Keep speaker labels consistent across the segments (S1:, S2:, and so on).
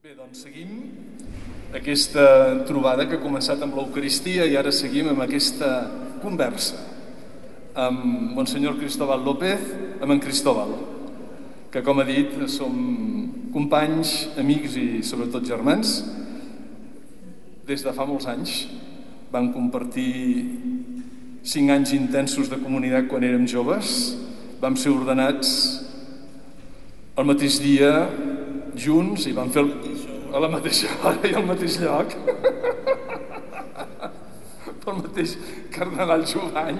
S1: Bé, doncs seguim aquesta trobada que ha començat amb l'Eucaristia i ara seguim amb aquesta conversa amb Monsenyor Cristóbal López, amb en Cristóbal, que com ha dit som companys, amics i sobretot germans. Des de fa molts anys vam compartir cinc anys intensos de comunitat quan érem joves, vam ser ordenats el mateix dia junts i vam fer el, a la mateixa hora i al mateix lloc pel mateix cardenal Jovany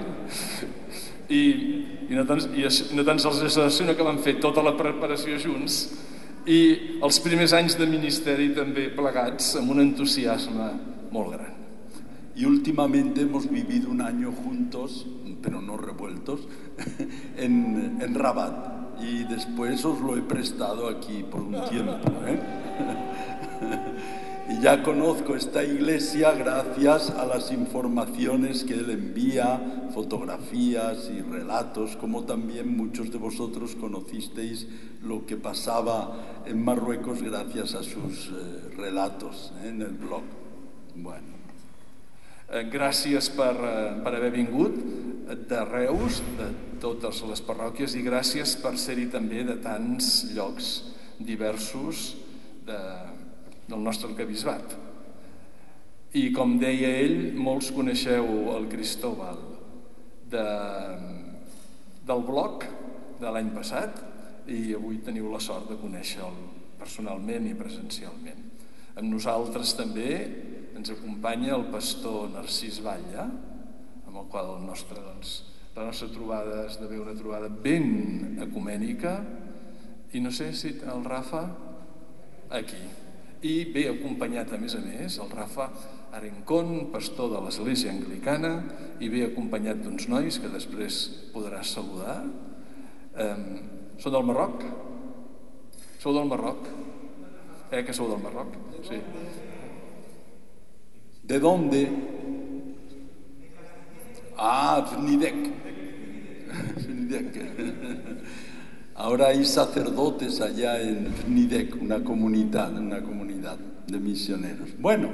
S1: i, i, no tan, i no tan sols això, sinó que vam fer tota la preparació junts i els primers anys de ministeri també plegats amb un entusiasme molt gran.
S2: Y últimamente hemos vivido un año juntos, pero no revueltos, en, en Rabat. Y después os lo he prestado aquí por un tiempo. ¿eh? y ya conozco esta iglesia gracias a las informaciones que él envía, fotografías y relatos, como también muchos de vosotros conocisteis lo que pasaba en Marruecos gracias a sus eh, relatos ¿eh? en el blog. Bueno.
S1: Eh, gràcies per, eh, per haver vingut de Reus, de totes les parròquies, i gràcies per ser-hi també de tants llocs diversos de, del nostre arcabisbat. I com deia ell, molts coneixeu el Cristóbal de, del blog de l'any passat i avui teniu la sort de conèixer-lo personalment i presencialment. Amb nosaltres també ens acompanya el pastor Narcís Batlle, amb el qual el nostre, doncs, la nostra trobada és d'haver una trobada ben ecumènica i no sé si el Rafa aquí i ve acompanyat a més a més el Rafa Arencón, pastor de l'Església Anglicana i ve acompanyat d'uns nois que després podràs saludar um, són del Marroc? Sou del Marroc? Eh, que sou del Marroc? Sí.
S2: ¿De dónde? Ah, Fnidec. Ahora hay sacerdotes allá en Fnidec, una comunidad, una comunidad de misioneros. Bueno,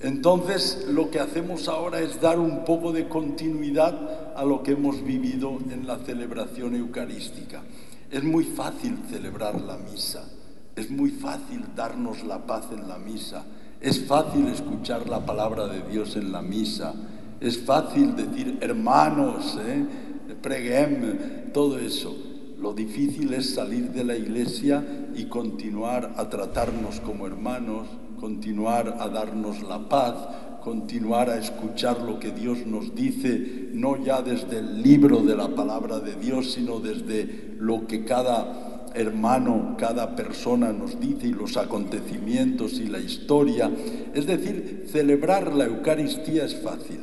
S2: entonces lo que hacemos ahora es dar un poco de continuidad a lo que hemos vivido en la celebración eucarística. Es muy fácil celebrar la misa, es muy fácil darnos la paz en la misa, es fácil escuchar la palabra de Dios en la misa, es fácil decir hermanos, ¿eh? todo eso. Lo difícil es salir de la iglesia y continuar a tratarnos como hermanos, continuar a darnos la paz, continuar a escuchar lo que Dios nos dice, no ya desde el libro de la palabra de Dios, sino desde lo que cada hermano, cada persona nos dice y los acontecimientos y la historia. Es decir, celebrar la Eucaristía es fácil,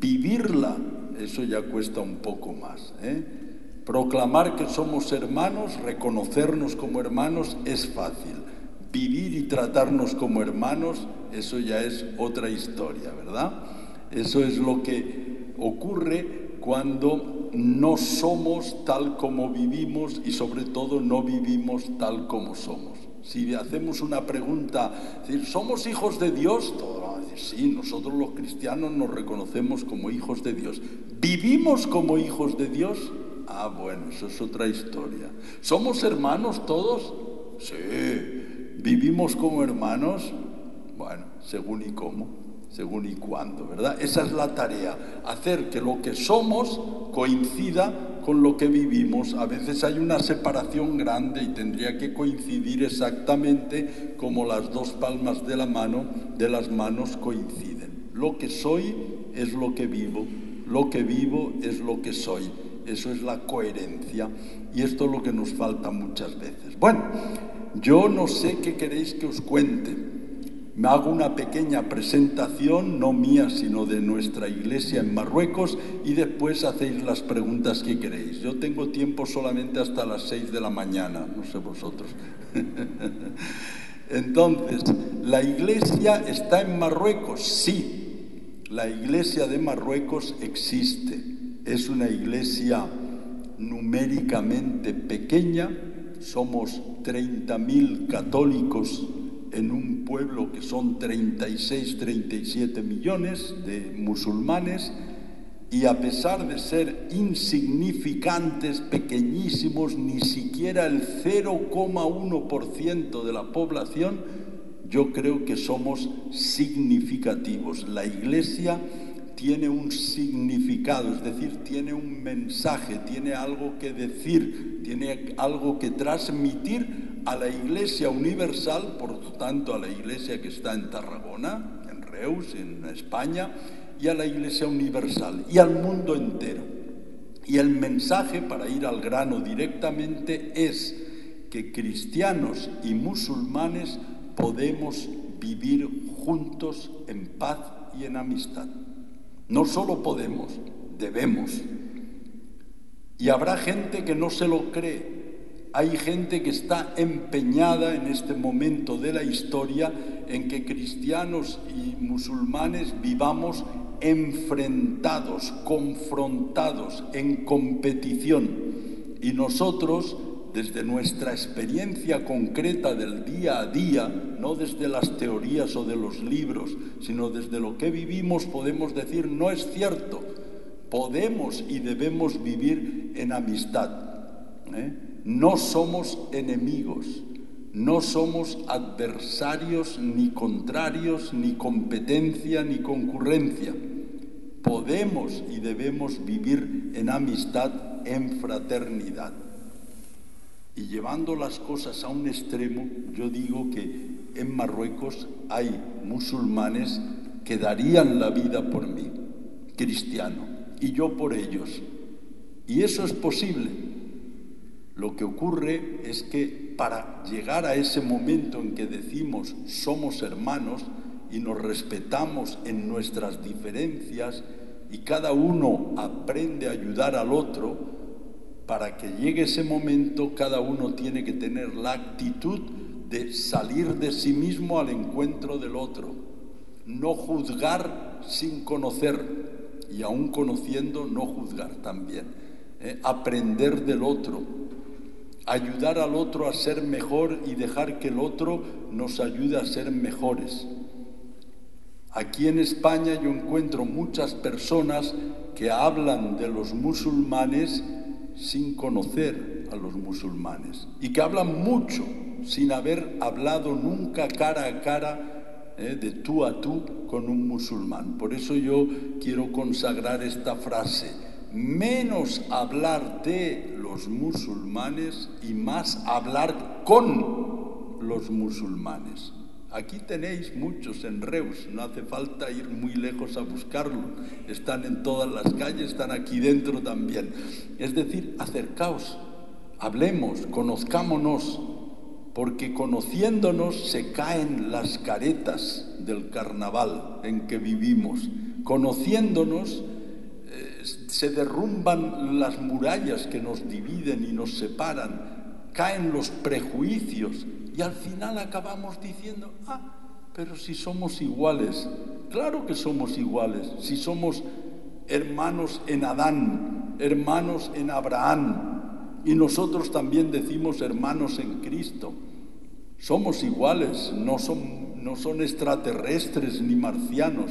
S2: vivirla, eso ya cuesta un poco más. ¿eh? Proclamar que somos hermanos, reconocernos como hermanos es fácil. Vivir y tratarnos como hermanos, eso ya es otra historia, ¿verdad? Eso es lo que ocurre cuando no somos tal como vivimos y sobre todo no vivimos tal como somos. Si hacemos una pregunta, ¿somos hijos de Dios? Decir, sí, nosotros los cristianos nos reconocemos como hijos de Dios. ¿Vivimos como hijos de Dios? Ah, bueno, eso es otra historia. ¿Somos hermanos todos? Sí. ¿Vivimos como hermanos? Bueno, según y cómo, según y cuándo, ¿verdad? Esa es la tarea, hacer que lo que somos coincida con lo que vivimos. A veces hay una separación grande y tendría que coincidir exactamente como las dos palmas de la mano, de las manos coinciden. Lo que soy es lo que vivo, lo que vivo es lo que soy. Eso es la coherencia y esto es lo que nos falta muchas veces. Bueno, yo no sé qué queréis que os cuente. Me hago una pequeña presentación, no mía, sino de nuestra iglesia en Marruecos, y después hacéis las preguntas que queréis. Yo tengo tiempo solamente hasta las seis de la mañana, no sé vosotros. Entonces, ¿la iglesia está en Marruecos? Sí, la iglesia de Marruecos existe. Es una iglesia numéricamente pequeña, somos 30.000 católicos en un pueblo que son 36, 37 millones de musulmanes y a pesar de ser insignificantes, pequeñísimos, ni siquiera el 0,1% de la población, yo creo que somos significativos. La Iglesia tiene un significado, es decir, tiene un mensaje, tiene algo que decir, tiene algo que transmitir a la Iglesia universal, por lo tanto a la Iglesia que está en Tarragona, en Reus, en España, y a la Iglesia universal y al mundo entero. Y el mensaje, para ir al grano directamente, es que cristianos y musulmanes podemos vivir juntos en paz y en amistad. No solo podemos, debemos. Y habrá gente que no se lo cree. Hay gente que está empeñada en este momento de la historia en que cristianos y musulmanes vivamos enfrentados, confrontados, en competición. Y nosotros, desde nuestra experiencia concreta del día a día, no desde las teorías o de los libros, sino desde lo que vivimos, podemos decir, no es cierto, podemos y debemos vivir en amistad. ¿eh? No somos enemigos, no somos adversarios ni contrarios, ni competencia ni concurrencia. Podemos y debemos vivir en amistad, en fraternidad. Y llevando las cosas a un extremo, yo digo que en Marruecos hay musulmanes que darían la vida por mí, cristiano, y yo por ellos. Y eso es posible. Lo que ocurre es que para llegar a ese momento en que decimos somos hermanos y nos respetamos en nuestras diferencias y cada uno aprende a ayudar al otro, para que llegue ese momento cada uno tiene que tener la actitud de salir de sí mismo al encuentro del otro, no juzgar sin conocer y aún conociendo no juzgar también, ¿eh? aprender del otro, ayudar al otro a ser mejor y dejar que el otro nos ayude a ser mejores. Aquí en España yo encuentro muchas personas que hablan de los musulmanes sin conocer a los musulmanes y que hablan mucho sin haber hablado nunca cara a cara eh, de tú a tú con un musulmán. Por eso yo quiero consagrar esta frase menos hablar de los musulmanes y más hablar con los musulmanes. Aquí tenéis muchos en Reus, no hace falta ir muy lejos a buscarlo. Están en todas las calles, están aquí dentro también. Es decir, acercaos, hablemos, conozcámonos, porque conociéndonos se caen las caretas del carnaval en que vivimos. Conociéndonos se derrumban las murallas que nos dividen y nos separan, caen los prejuicios y al final acabamos diciendo, ah, pero si somos iguales, claro que somos iguales, si somos hermanos en Adán, hermanos en Abraham, y nosotros también decimos hermanos en Cristo. Somos iguales, no son, no son extraterrestres ni marcianos.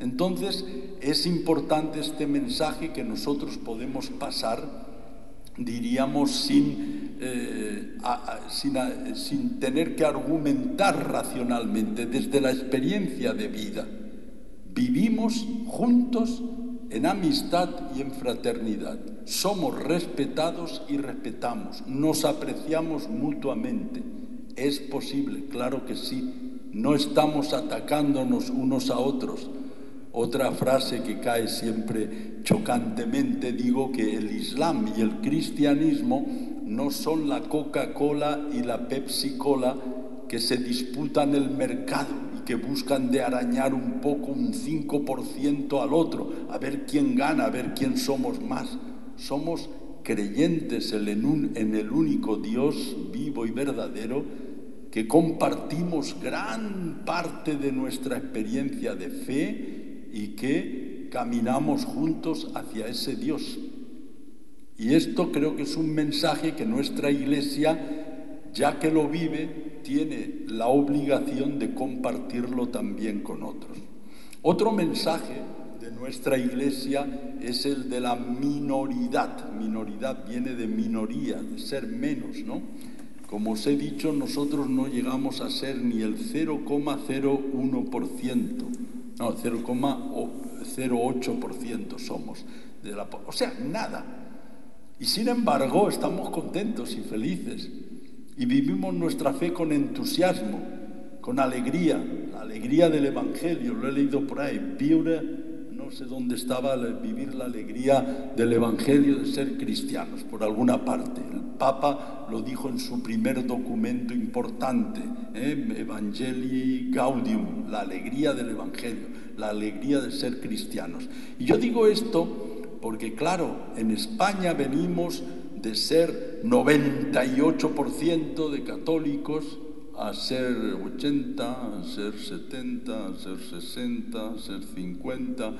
S2: Entonces, es importante este mensaje que nosotros podemos pasar, diríamos, sin, eh, sin, tener que argumentar racionalmente, desde la experiencia de vida. Vivimos juntos en amistad y en fraternidad. Somos respetados y respetamos. Nos apreciamos mutuamente. Es posible, claro que sí. No estamos atacándonos unos a otros otra frase que cae siempre chocantemente, digo que el Islam y el cristianismo no son la Coca-Cola y la Pepsi-Cola que se disputan el mercado y que buscan de arañar un poco, un 5% al otro, a ver quién gana, a ver quién somos más. Somos creyentes en el único Dios vivo y verdadero que compartimos gran parte de nuestra experiencia de fe y que caminamos juntos hacia ese Dios. Y esto creo que es un mensaje que nuestra iglesia, ya que lo vive, tiene la obligación de compartirlo también con otros. Otro mensaje de nuestra iglesia es el de la minoridad. Minoridad viene de minoría, de ser menos, ¿no? Como os he dicho, nosotros no llegamos a ser ni el 0,01%, no, 0,08% somos. De la, o sea, nada. Y sin embargo, estamos contentos y felices. Y vivimos nuestra fe con entusiasmo, con alegría, la alegría del Evangelio. Lo he leído por ahí. no sé dónde estaba vivir la alegría del Evangelio de ser cristianos, por alguna parte. Papa lo dijo en su primer documento importante, ¿eh? Evangelii Gaudium, la alegría del Evangelio, la alegría de ser cristianos. Y yo digo esto porque, claro, en España venimos de ser 98% de católicos a ser 80, a ser 70, a ser 60, a ser 50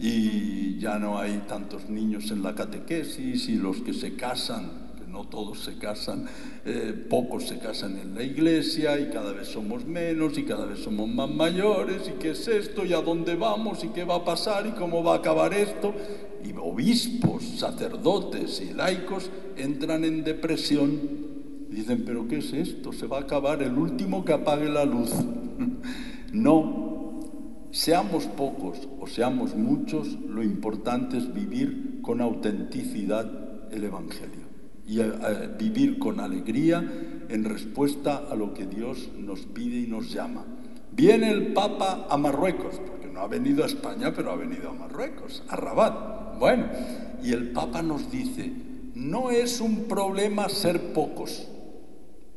S2: y ya no hay tantos niños en la catequesis y los que se casan no todos se casan, eh, pocos se casan en la iglesia y cada vez somos menos y cada vez somos más mayores y qué es esto y a dónde vamos y qué va a pasar y cómo va a acabar esto. Y obispos, sacerdotes y laicos entran en depresión. Dicen, pero ¿qué es esto? Se va a acabar el último que apague la luz. no, seamos pocos o seamos muchos, lo importante es vivir con autenticidad el Evangelio y a, vivir con alegría en respuesta a lo que Dios nos pide y nos llama. Viene el Papa a Marruecos, porque no ha venido a España, pero ha venido a Marruecos, a Rabat. Bueno, y el Papa nos dice, no es un problema ser pocos,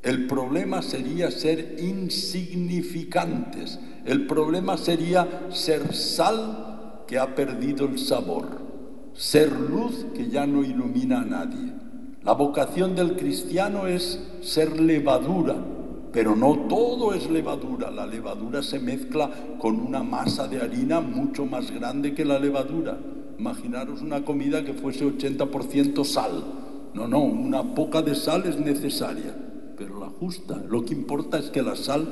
S2: el problema sería ser insignificantes, el problema sería ser sal que ha perdido el sabor, ser luz que ya no ilumina a nadie. La vocación del cristiano es ser levadura, pero no todo es levadura. La levadura se mezcla con una masa de harina mucho más grande que la levadura. Imaginaros una comida que fuese 80% sal. No, no, una poca de sal es necesaria, pero la justa. Lo que importa es que la sal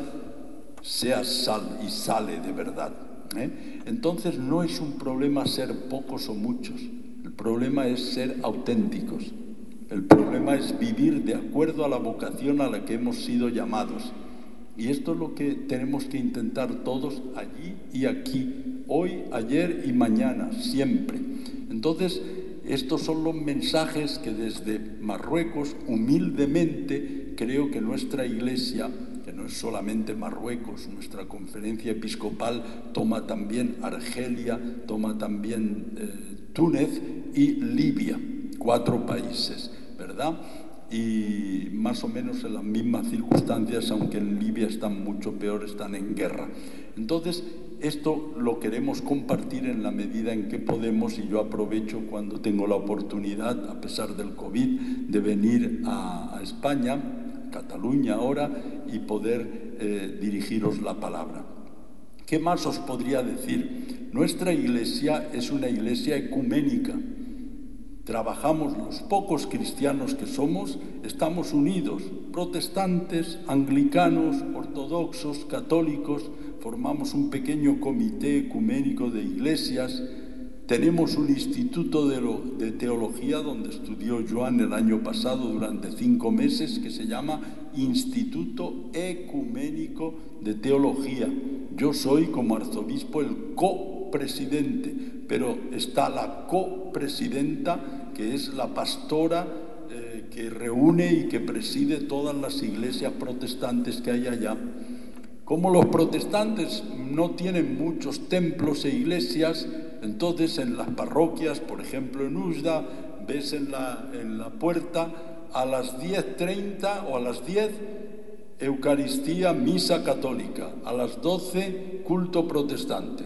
S2: sea sal y sale de verdad. ¿eh? Entonces no es un problema ser pocos o muchos, el problema es ser auténticos. El problema es vivir de acuerdo a la vocación a la que hemos sido llamados. Y esto es lo que tenemos que intentar todos allí y aquí, hoy, ayer y mañana, siempre. Entonces, estos son los mensajes que desde Marruecos, humildemente, creo que nuestra iglesia, que no es solamente Marruecos, nuestra conferencia episcopal toma también Argelia, toma también eh, Túnez y Libia cuatro países, ¿verdad? Y más o menos en las mismas circunstancias, aunque en Libia están mucho peor, están en guerra. Entonces, esto lo queremos compartir en la medida en que podemos y yo aprovecho cuando tengo la oportunidad, a pesar del COVID, de venir a, España, Cataluña ahora, y poder eh, dirigiros la palabra. ¿Qué más os podría decir? Nuestra iglesia es una iglesia ecuménica trabajamos los pocos cristianos que somos, estamos unidos, protestantes, anglicanos, ortodoxos, católicos, formamos un pequeño comité ecuménico de iglesias, tenemos un instituto de, teología donde estudió Joan el año pasado durante cinco meses que se llama Instituto Ecuménico de Teología. Yo soy como arzobispo el copresidente, pero está la copresidenta que es la pastora eh, que reúne y que preside todas las iglesias protestantes que hay allá. Como los protestantes no tienen muchos templos e iglesias, entonces en las parroquias, por ejemplo en Usda, ves en la, en la puerta a las 10.30 o a las 10 Eucaristía, misa católica, a las 12 culto protestante.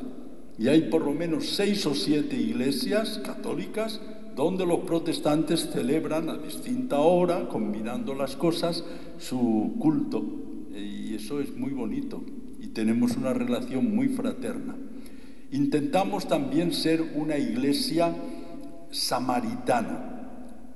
S2: Y hay por lo menos seis o siete iglesias católicas donde los protestantes celebran a distinta hora, combinando las cosas, su culto. Y eso es muy bonito y tenemos una relación muy fraterna. Intentamos también ser una iglesia samaritana,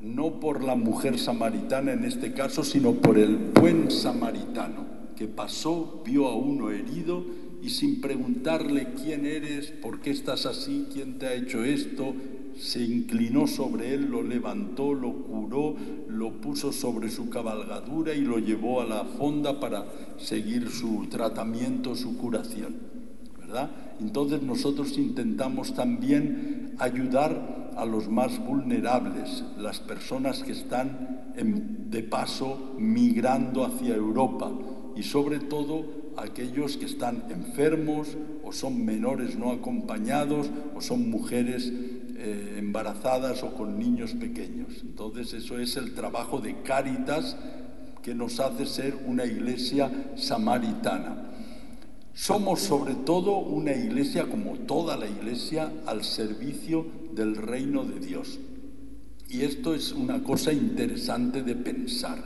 S2: no por la mujer samaritana en este caso, sino por el buen samaritano, que pasó, vio a uno herido y sin preguntarle quién eres, por qué estás así, quién te ha hecho esto, se inclinó sobre él, lo levantó, lo curó, lo puso sobre su cabalgadura y lo llevó a la fonda para seguir su tratamiento, su curación. ¿Verdad? Entonces nosotros intentamos también ayudar a los más vulnerables, las personas que están de paso migrando hacia Europa y sobre todo aquellos que están enfermos o son menores no acompañados o son mujeres eh, embarazadas o con niños pequeños. Entonces eso es el trabajo de Cáritas que nos hace ser una iglesia samaritana. Somos sobre todo una iglesia, como toda la iglesia, al servicio del reino de Dios. Y esto es una cosa interesante de pensar.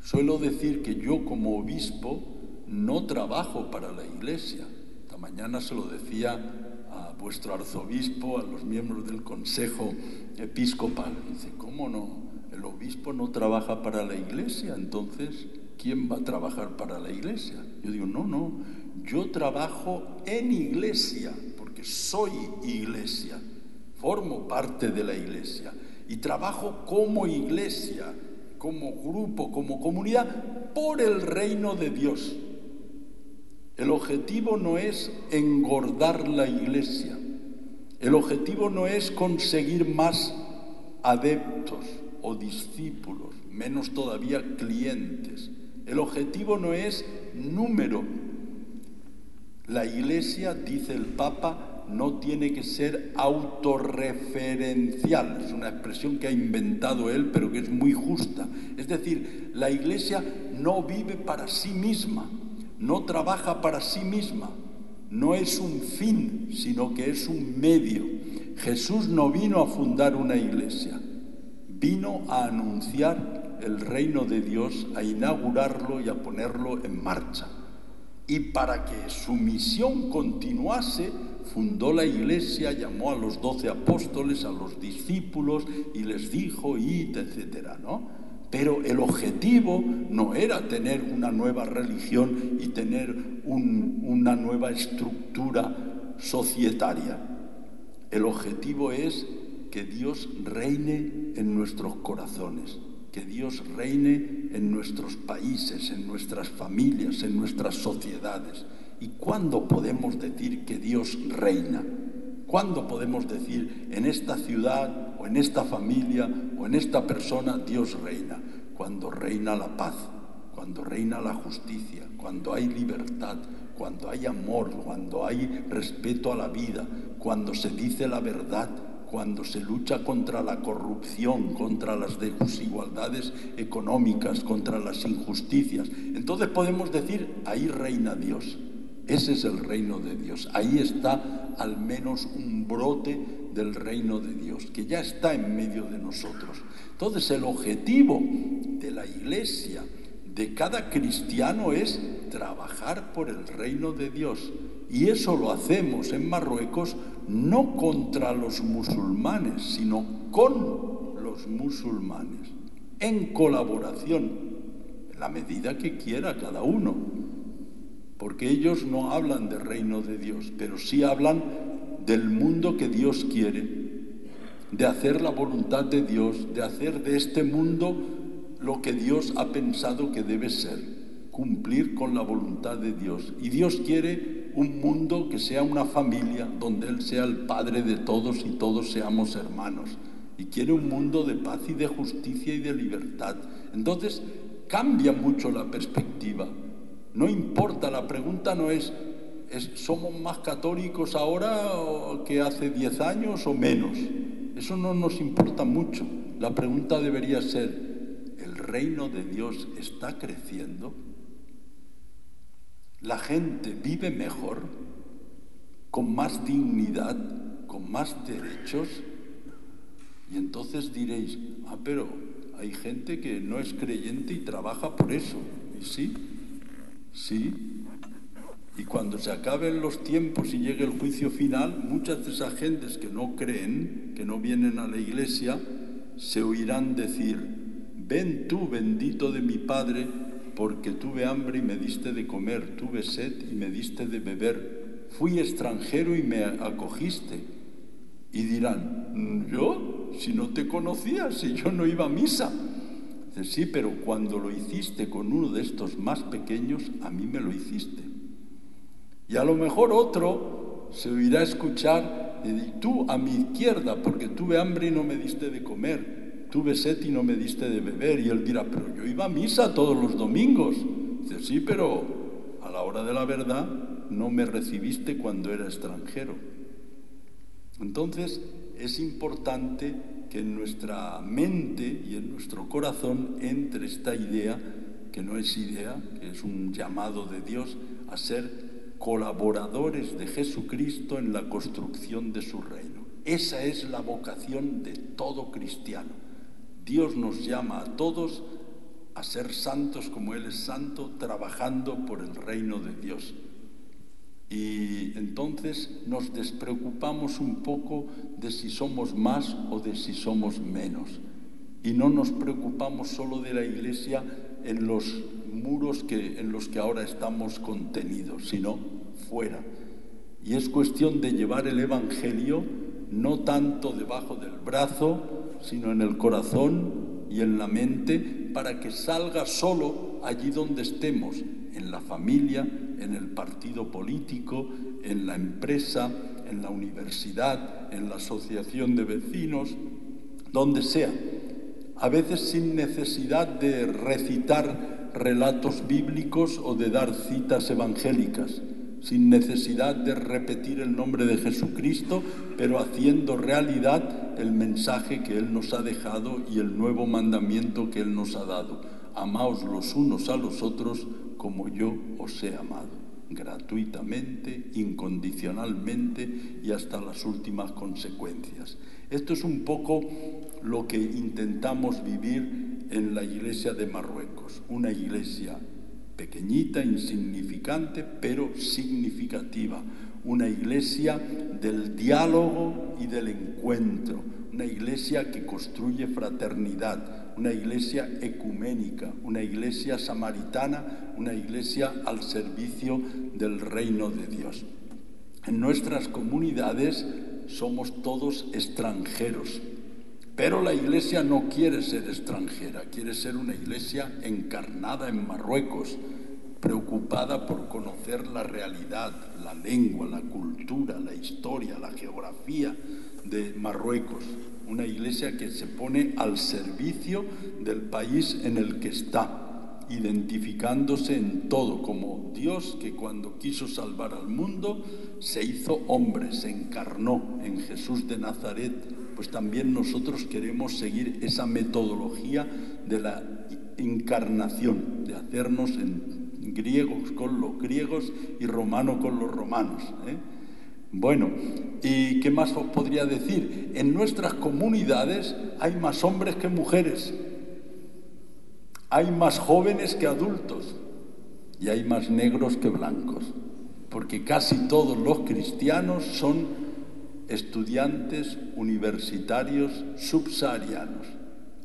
S2: Suelo decir que yo como obispo no trabajo para la iglesia. Esta mañana se lo decía vuestro arzobispo, a los miembros del Consejo Episcopal. Dice, ¿cómo no? El obispo no trabaja para la iglesia, entonces, ¿quién va a trabajar para la iglesia? Yo digo, no, no, yo trabajo en iglesia, porque soy iglesia, formo parte de la iglesia y trabajo como iglesia, como grupo, como comunidad, por el reino de Dios. El objetivo no es engordar la iglesia. El objetivo no es conseguir más adeptos o discípulos, menos todavía clientes. El objetivo no es número. La iglesia, dice el Papa, no tiene que ser autorreferencial. Es una expresión que ha inventado él, pero que es muy justa. Es decir, la iglesia no vive para sí misma no trabaja para sí misma, no es un fin, sino que es un medio. Jesús no vino a fundar una iglesia, vino a anunciar el reino de Dios, a inaugurarlo y a ponerlo en marcha. Y para que su misión continuase, fundó la iglesia, llamó a los doce apóstoles, a los discípulos y les dijo, id, etcétera, ¿no? Pero el objetivo no era tener una nueva religión y tener una nueva estructura societaria. El objetivo es que Dios reine en nuestros corazones, que Dios reine en nuestros países, en nuestras familias, en nuestras sociedades. ¿Y cuándo podemos decir que Dios reina? ¿Cuándo podemos decir en esta ciudad o en esta familia o en esta persona Dios reina? Cuando reina la paz, cuando reina la justicia, cuando hay libertad, cuando hay amor, cuando hay respeto a la vida, cuando se dice la verdad, cuando se lucha contra la corrupción, contra las desigualdades económicas, contra las injusticias. Entonces podemos decir, ahí reina Dios. Ese es el reino de Dios. Ahí está al menos un brote del reino de Dios, que ya está en medio de nosotros. Entonces el objetivo de la iglesia, de cada cristiano, es trabajar por el reino de Dios. Y eso lo hacemos en Marruecos no contra los musulmanes, sino con los musulmanes, en colaboración, en la medida que quiera cada uno porque ellos no hablan del reino de Dios, pero sí hablan del mundo que Dios quiere, de hacer la voluntad de Dios, de hacer de este mundo lo que Dios ha pensado que debe ser, cumplir con la voluntad de Dios. Y Dios quiere un mundo que sea una familia, donde Él sea el Padre de todos y todos seamos hermanos. Y quiere un mundo de paz y de justicia y de libertad. Entonces cambia mucho la perspectiva. No importa, la pregunta no es, ¿somos más católicos ahora que hace 10 años o menos? Eso no nos importa mucho. La pregunta debería ser, ¿el reino de Dios está creciendo? ¿La gente vive mejor? ¿Con más dignidad? ¿Con más derechos? Y entonces diréis, ah, pero hay gente que no es creyente y trabaja por eso. Y sí, Sí. Y cuando se acaben los tiempos y llegue el juicio final, muchas de esas gentes que no creen, que no vienen a la iglesia, se oirán decir, ven tú bendito de mi Padre porque tuve hambre y me diste de comer, tuve sed y me diste de beber, fui extranjero y me acogiste. Y dirán, yo, si no te conocía, si yo no iba a misa. Dice, sí, pero cuando lo hiciste con uno de estos más pequeños, a mí me lo hiciste. Y a lo mejor otro se oirá escuchar, y tú a mi izquierda, porque tuve hambre y no me diste de comer, tuve sed y no me diste de beber. Y él dirá, pero yo iba a misa todos los domingos. Dice, sí, pero a la hora de la verdad no me recibiste cuando era extranjero. Entonces es importante que en nuestra mente y en nuestro corazón entre esta idea, que no es idea, que es un llamado de Dios a ser colaboradores de Jesucristo en la construcción de su reino. Esa es la vocación de todo cristiano. Dios nos llama a todos a ser santos como Él es santo, trabajando por el reino de Dios. Y entonces nos despreocupamos un poco de si somos más o de si somos menos. Y no nos preocupamos solo de la iglesia en los muros que, en los que ahora estamos contenidos, sino fuera. Y es cuestión de llevar el Evangelio no tanto debajo del brazo, sino en el corazón y en la mente, para que salga solo allí donde estemos, en la familia, en el partido político, en la empresa, en la universidad, en la asociación de vecinos, donde sea. A veces sin necesidad de recitar relatos bíblicos o de dar citas evangélicas, sin necesidad de repetir el nombre de Jesucristo, pero haciendo realidad el mensaje que Él nos ha dejado y el nuevo mandamiento que Él nos ha dado. Amaos los unos a los otros como yo os he amado, gratuitamente, incondicionalmente y hasta las últimas consecuencias. Esto es un poco lo que intentamos vivir en la iglesia de Marruecos, una iglesia pequeñita, insignificante, pero significativa, una iglesia del diálogo y del encuentro, una iglesia que construye fraternidad, una iglesia ecuménica, una iglesia samaritana, una iglesia al servicio del reino de Dios. En nuestras comunidades somos todos extranjeros, pero la iglesia no quiere ser extranjera, quiere ser una iglesia encarnada en Marruecos, preocupada por conocer la realidad, la lengua, la cultura, la historia, la geografía de Marruecos, una iglesia que se pone al servicio del país en el que está, identificándose en todo como Dios que cuando quiso salvar al mundo se hizo hombre, se encarnó en Jesús de Nazaret, pues también nosotros queremos seguir esa metodología de la encarnación, de hacernos en griegos con los griegos y romano con los romanos. ¿eh? Bueno, ¿y qué más os podría decir? En nuestras comunidades hay más hombres que mujeres, hay más jóvenes que adultos y hay más negros que blancos, porque casi todos los cristianos son estudiantes universitarios subsaharianos.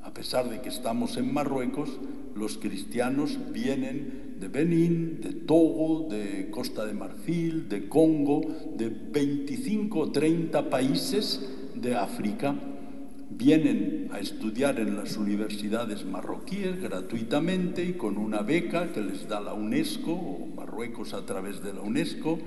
S2: A pesar de que estamos en Marruecos, los cristianos vienen de Benín, de Togo, de Costa de Marfil, de Congo, de 25 o 30 países de África. Vienen a estudiar en las universidades marroquíes gratuitamente y con una beca que les da la UNESCO o Marruecos a través de la UNESCO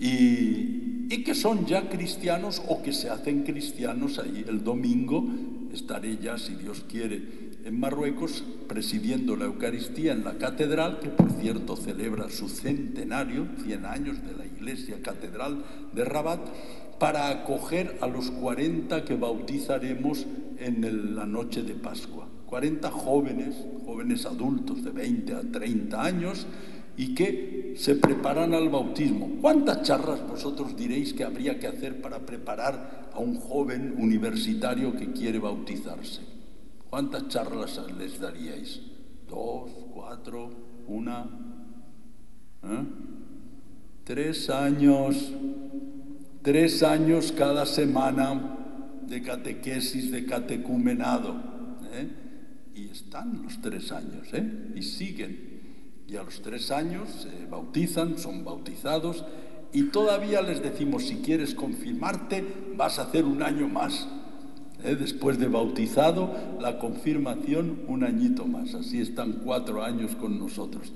S2: y, y que son ya cristianos o que se hacen cristianos allí. El domingo estaré ya, si Dios quiere, en Marruecos presidiendo la Eucaristía en la catedral, que por cierto celebra su centenario, 100 años de la iglesia catedral de Rabat, para acoger a los 40 que bautizaremos en la noche de Pascua. 40 jóvenes, jóvenes adultos de 20 a 30 años, y que se preparan al bautismo. ¿Cuántas charlas vosotros diréis que habría que hacer para preparar a un joven universitario que quiere bautizarse? ¿Cuántas charlas les daríais? ¿Dos? ¿Cuatro? ¿Una? ¿Eh? Tres años, tres años cada semana de catequesis, de catecumenado. ¿eh? Y están los tres años, ¿eh? y siguen. Y a los tres años se bautizan, son bautizados y todavía les decimos, si quieres confirmarte, vas a hacer un año más. ¿Eh? Después de bautizado, la confirmación un añito más. Así están cuatro años con nosotros.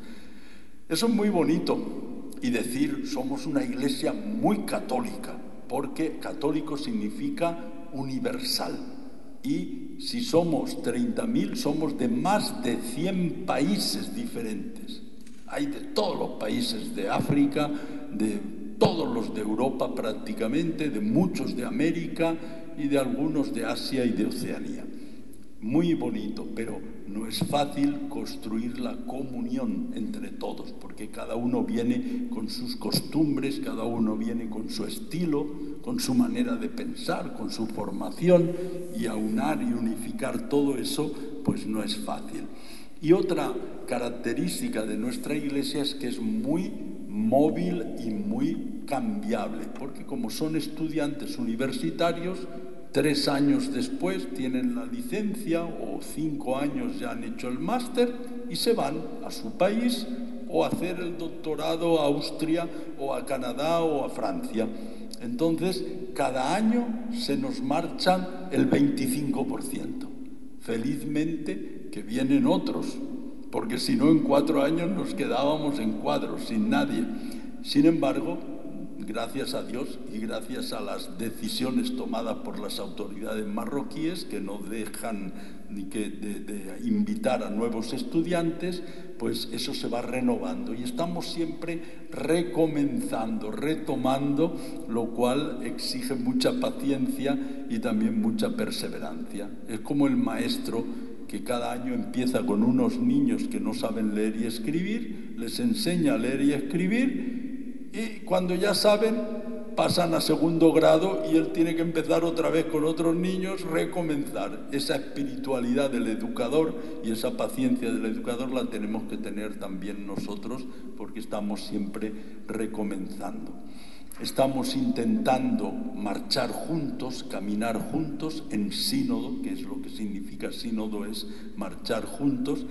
S2: Eso es muy bonito y decir, somos una iglesia muy católica, porque católico significa universal. Y si somos 30.000, somos de más de 100 países diferentes. Hay de todos los países de África, de todos los de Europa prácticamente, de muchos de América y de algunos de Asia y de Oceanía. Muy bonito, pero no es fácil construir la comunión entre todos, porque cada uno viene con sus costumbres, cada uno viene con su estilo, con su manera de pensar, con su formación, y aunar y unificar todo eso, pues no es fácil. Y otra característica de nuestra iglesia es que es muy móvil y muy cambiable, porque como son estudiantes universitarios, tres años después tienen la licencia o cinco años ya han hecho el máster y se van a su país o a hacer el doctorado a Austria o a Canadá o a Francia. Entonces, cada año se nos marchan el 25%. Felizmente que vienen otros, porque si no en cuatro años nos quedábamos en cuadros, sin nadie. Sin embargo, gracias a Dios y gracias a las decisiones tomadas por las autoridades marroquíes que no dejan que de, invitar a nuevos estudiantes, pues eso se va renovando y estamos siempre recomenzando, retomando, lo cual exige mucha paciencia y también mucha perseverancia. Es como el maestro que cada año empieza con unos niños que no saben leer y escribir, les enseña a leer y escribir y cuando ya saben pasan a segundo grado y él tiene que empezar otra vez con otros niños, recomenzar. Esa espiritualidad del educador y esa paciencia del educador la tenemos que tener también nosotros porque estamos siempre recomenzando. Estamos intentando marchar juntos, caminar juntos en sínodo, que es lo que significa sínodo, es marchar juntos,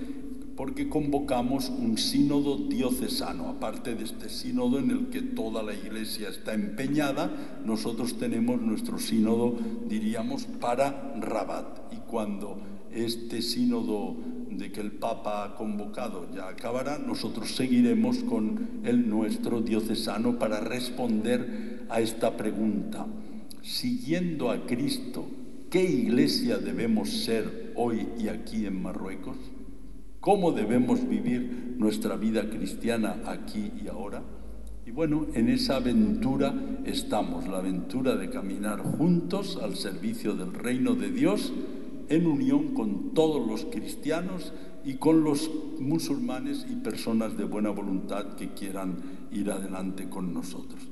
S2: porque convocamos un sínodo diocesano. Aparte de este sínodo en el que toda la iglesia está empeñada, nosotros tenemos nuestro sínodo, diríamos, para Rabat. Y cuando este sínodo de que el Papa ha convocado ya acabará, nosotros seguiremos con el nuestro diocesano para responder a esta pregunta. Siguiendo a Cristo, ¿qué iglesia debemos ser hoy y aquí en Marruecos? ¿Cómo debemos vivir nuestra vida cristiana aquí y ahora? Y bueno, en esa aventura estamos, la aventura de caminar juntos al servicio del reino de Dios en unión con todos los cristianos y con los musulmanes y personas de buena voluntad que quieran ir adelante con nosotros.